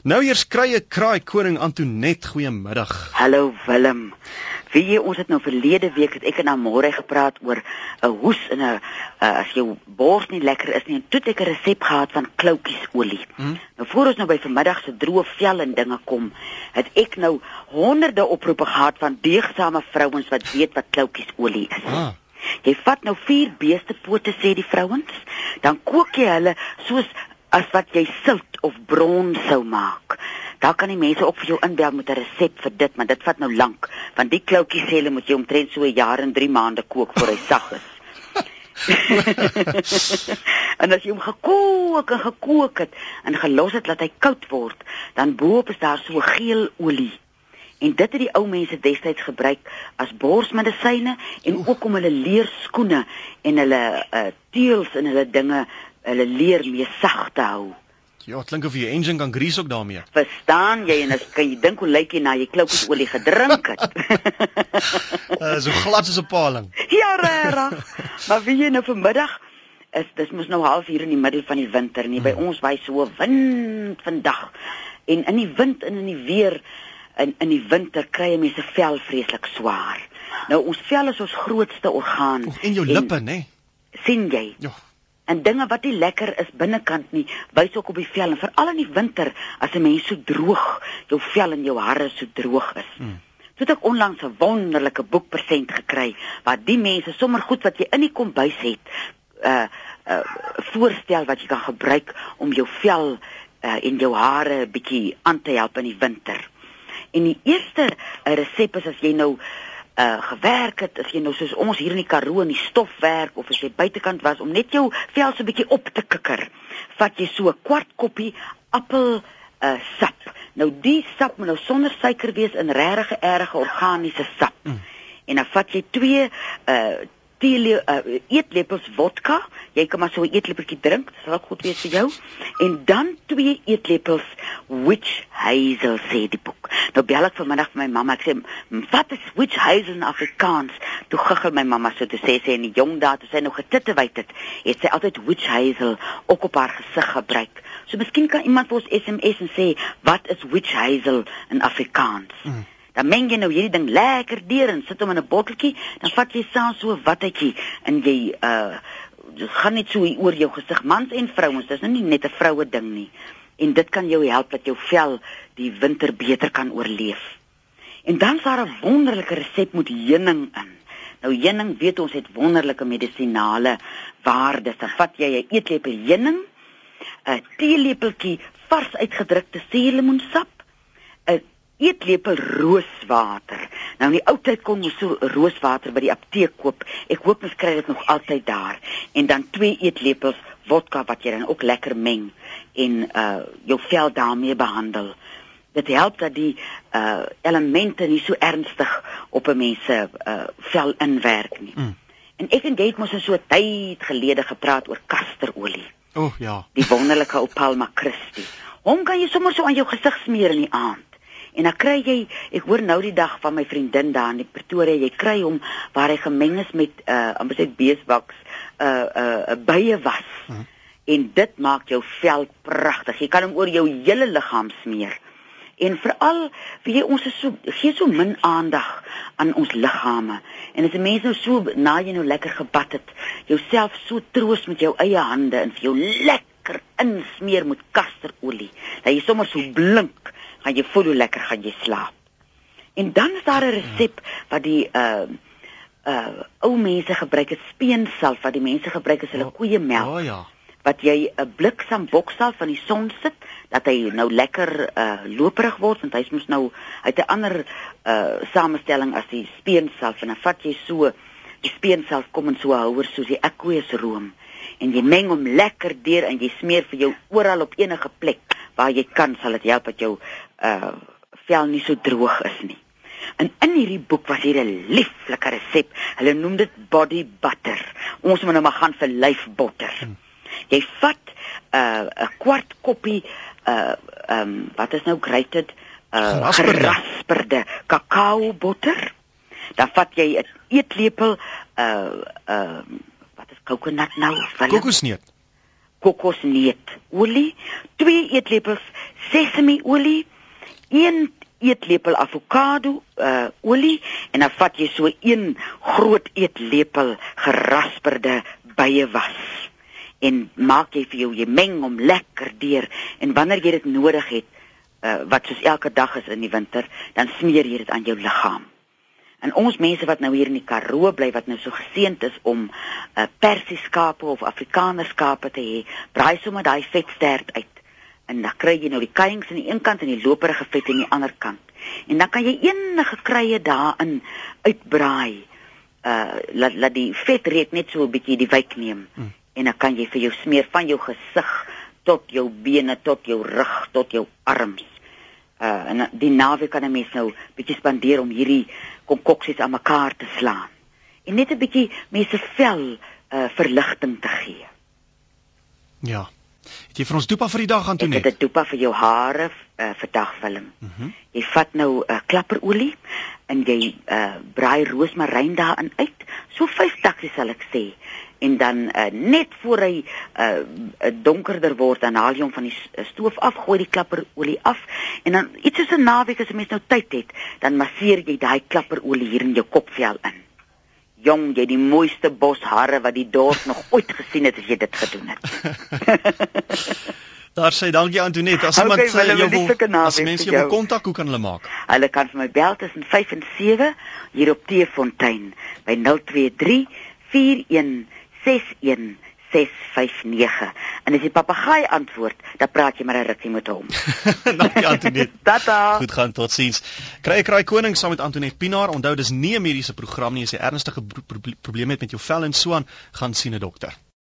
Nou eers krye kraai koning Antonet, goeiemiddag. Hallo Willem. Wie jy ons het nou verlede week het ek en Amore gepraat oor 'n hoes en 'n uh, as jou bors nie lekker is nie en toe het ek 'n resep gehad van kloutjiesolie. Hmm? Nou voor ons nou by vanmiddag se droë vel en dinge kom, het ek nou honderde oproepe gehad van deegsame vrouens wat weet wat kloutjiesolie is. Ah. Jy vat nou vier beestepote sê die vrouens, dan kook jy hulle soos as wat jy silt of bron sou maak. Daar kan die mense ook vir jou inbel met 'n resep vir dit, maar dit vat nou lank, want die kloutjies sê hulle moet jy omtrent so 'n jaar en 3 maande kook voor hy sag is. en as jy hom gekook en gekook het en gelos het dat hy koud word, dan bo-op is daar so geel olie. En dit het die ou mense destyds gebruik as borsmedisyne en ook om hulle leerskoene en hulle uh, teels en hulle dinge hulle leer mee sag te hou. Ja, klink of jy engine kan grease ook daarmee. Verstaan jy en as kan jy dink hoe lyk jy na jy kloukiesolie gedrink het? uh, so glad soos 'n paling. Ja, regtig. maar wie jy nou vanmiddag is dis mos nou half hier in die middel van die winter. By hmm. ons waai so wind vandag. En in die wind en in die weer in in die winter kry jy mense vel vreeslik swaar. Nou ons vel is ons grootste orgaan. Och, en jou lippe, nê? Nee. sien jy? Ja en dinge wat nie lekker is binnekant nie, wys ook op die vel en veral in die winter as 'n mens so droog, jou vel en jou hare so droog is. Hmm. So het ek onlangs 'n wonderlike boek present gekry wat die mense sommer goed wat jy in die kombuis het, uh uh voorstel wat jy kan gebruik om jou vel uh en jou hare bietjie aan te help in die winter. En die eerste uh, resep is as jy nou uh gewerk het, as jy nou soos ons hier in die Karoo in die stof werk of as jy buitekant was om net jou vel so 'n bietjie op te kikker, vat jy so 'n kwart koppie appel uh sap. Nou die sap moet nou sonder suiker wees in regte erge organiese sap. Mm. En dan vat jy twee uh tee uh, eetlepels vodka. Jy kan maar so 'n eetlepeltjie drink, dit sal goed wees vir jou. En dan twee eetlepels witch hazel sê die boek. Nou bel ek vanmiddag vir my mamma. Ek sê, "Wat is witch hazel in Afrikaans?" Toe giggel my mamma so te sê sy in die jong dae toe sy nog getitte wyd het, het sy altyd witch hazel ook op haar gesig gebruik. So miskien kan iemand vir ons SMS en sê, "Wat is witch hazel in Afrikaans?" Mm. Dan meng jy nou hierdie ding lekker deur en sit hom in 'n botteltjie, dan vat jy saam so 'n wattetjie en jy uh dit gaan net so oor jou gesig mans en vrouens, dis nou nie net 'n vroue ding nie. En dit kan jou help dat jou vel die winter beter kan oorleef. En dan is daar 'n wonderlike resep met heuning in. Nou heuning weet ons het wonderlike medisinale waardes. Dan vat jy 'n eetlepel heuning, 'n teelepeltjie vars uitgedrukte suurlemoensap, 'n eetlepel rooswater. Nou in die ou tyd kon jy so rooswater by die apteek koop. Ek hoop mens kry dit nog altyd daar. En dan twee eetlepels vodka wat jy dan ook lekker meng en uh jou vel daarmee behandel. Dit help dat die uh elemente nie so ernstig op 'n mens se uh vel inwerk nie. Mm. En ek en jy het mos so tyd gelede gepraat oor kasterolie. O oh, ja. Die wonderlike Opalma Christi. Hom kan jy sommer so aan jou gesig smeer in die aand. En dan kry jy, ek hoor nou die dag van my vriendin daar in Pretoria, jy kry hom waar hy gemeng is met uh amper sê beeswaks, uh uh, uh bye was. Uh mhm. -huh. En dit maak jou vel pragtig. Jy kan hom oor jou hele liggaam smeer. En veral, weet jy, ons is so gee so min aandag aan ons liggame. En as 'n mens nou so na jy nou lekker gebad het, jouself so troos met jou eie hande en vir jou lekker insmeer met kasterolie, dat jy sommer so blink gaan jy voel hoe lekker gaan jy slaap. En dan is daar 'n resep wat die uh uh ou mense gebruik, 'n speensalf wat die mense gebruik as hulle oh, koeie melk. Oh, ja. Wat jy 'n bliksem boksal van die son sit dat hy nou lekker uh loperig word want hy's mos nou uit 'n ander uh samestelling as die speensalf en dan vat jy so die speensalf kom in so 'n houer soos die aqueous room en jy meng hom lekker deur en jy smeer vir jou oral op enige plek waar jy kan sal dit help dat jou uh vel nie so droog is nie. En in hierdie boek was hier 'n lieflike resep. Hulle noem dit body butter. Ons moet nou maar gaan vir lyfbotter. Hmm. Jy vat 'n uh, 'n kwart koppie uh um wat is nou grated uh gerasperde kakao botter. Dan vat jy 'n eetlepel uh uh wat is coconut nou? Kokosneut. kokosneetolie, 2 eetlepels sesamieolie, 1 eetlepel avokado uh olie en dan vat jy so 1 groot eetlepel gerasperde byewas en maak jy vir jou jy meng hom lekker deur. En wanneer jy dit nodig het uh wat soos elke dag is in die winter dan smeer jy dit aan jou liggaam En ons mense wat nou hier in die Karoo bly wat nou so geseënd is om uh, persieskape of afrikanerskape te hê, braai sommer daai vetstert uit. En dan kry jy nou die kuiings aan die een kant en die loperige vet aan die ander kant. En dan kan jy enige krye daarin uitbraai. Uh laat laat die vet reuk net so 'n bietjie die wyk neem. Hmm. En dan kan jy vir jou smeer van jou gesig tot jou bene tot jou rug tot jou arms. Uh en die naweek kan 'n mens nou bietjie spandeer om hierdie konkoksies aan mekaar te slaan en net 'n bietjie mense vel uh, verligting te gee. Ja. Het jy vir ons dopa vir die dag aan toe net? Ek het 'n dopa vir jou hare uh, vir. Mhm. Mm jy vat nou 'n uh, klapperolie en jy uh, braai roosmaryn daarin uit. So 5 taksies sal ek sê en dan uh, net voor hy uh, donkerder word dan haal jy hom van die stoof af, gooi die klapperolie af en dan iets soos 'n naweek as 'n mens nou tyd het, dan masseer jy daai klapperolie hier in jou kopvel in. Jong, jy die mooiste boshare wat die dorp nog ooit gesien het as jy dit gedoen het. Daar sê dankie Antoinette. As iemand okay, jou wil, as mense jou wil kontak, hoe kan hulle maak? Hulle kan vir my bel tussen 5 en 7 hier op Teefontein by 023 41 61659. En as die papegaai antwoord, dan praat jy maar 'n rukkie met hom. Dankie Antoinette. Tata. Goed gaan, totsiens. Kry ek raai koning saam met Antoinette Pinaar. Onthou dis nie 'n mediese program nie, as jy ernstige pro pro probleme het met jou vel en so aan, gaan sien 'n dokter.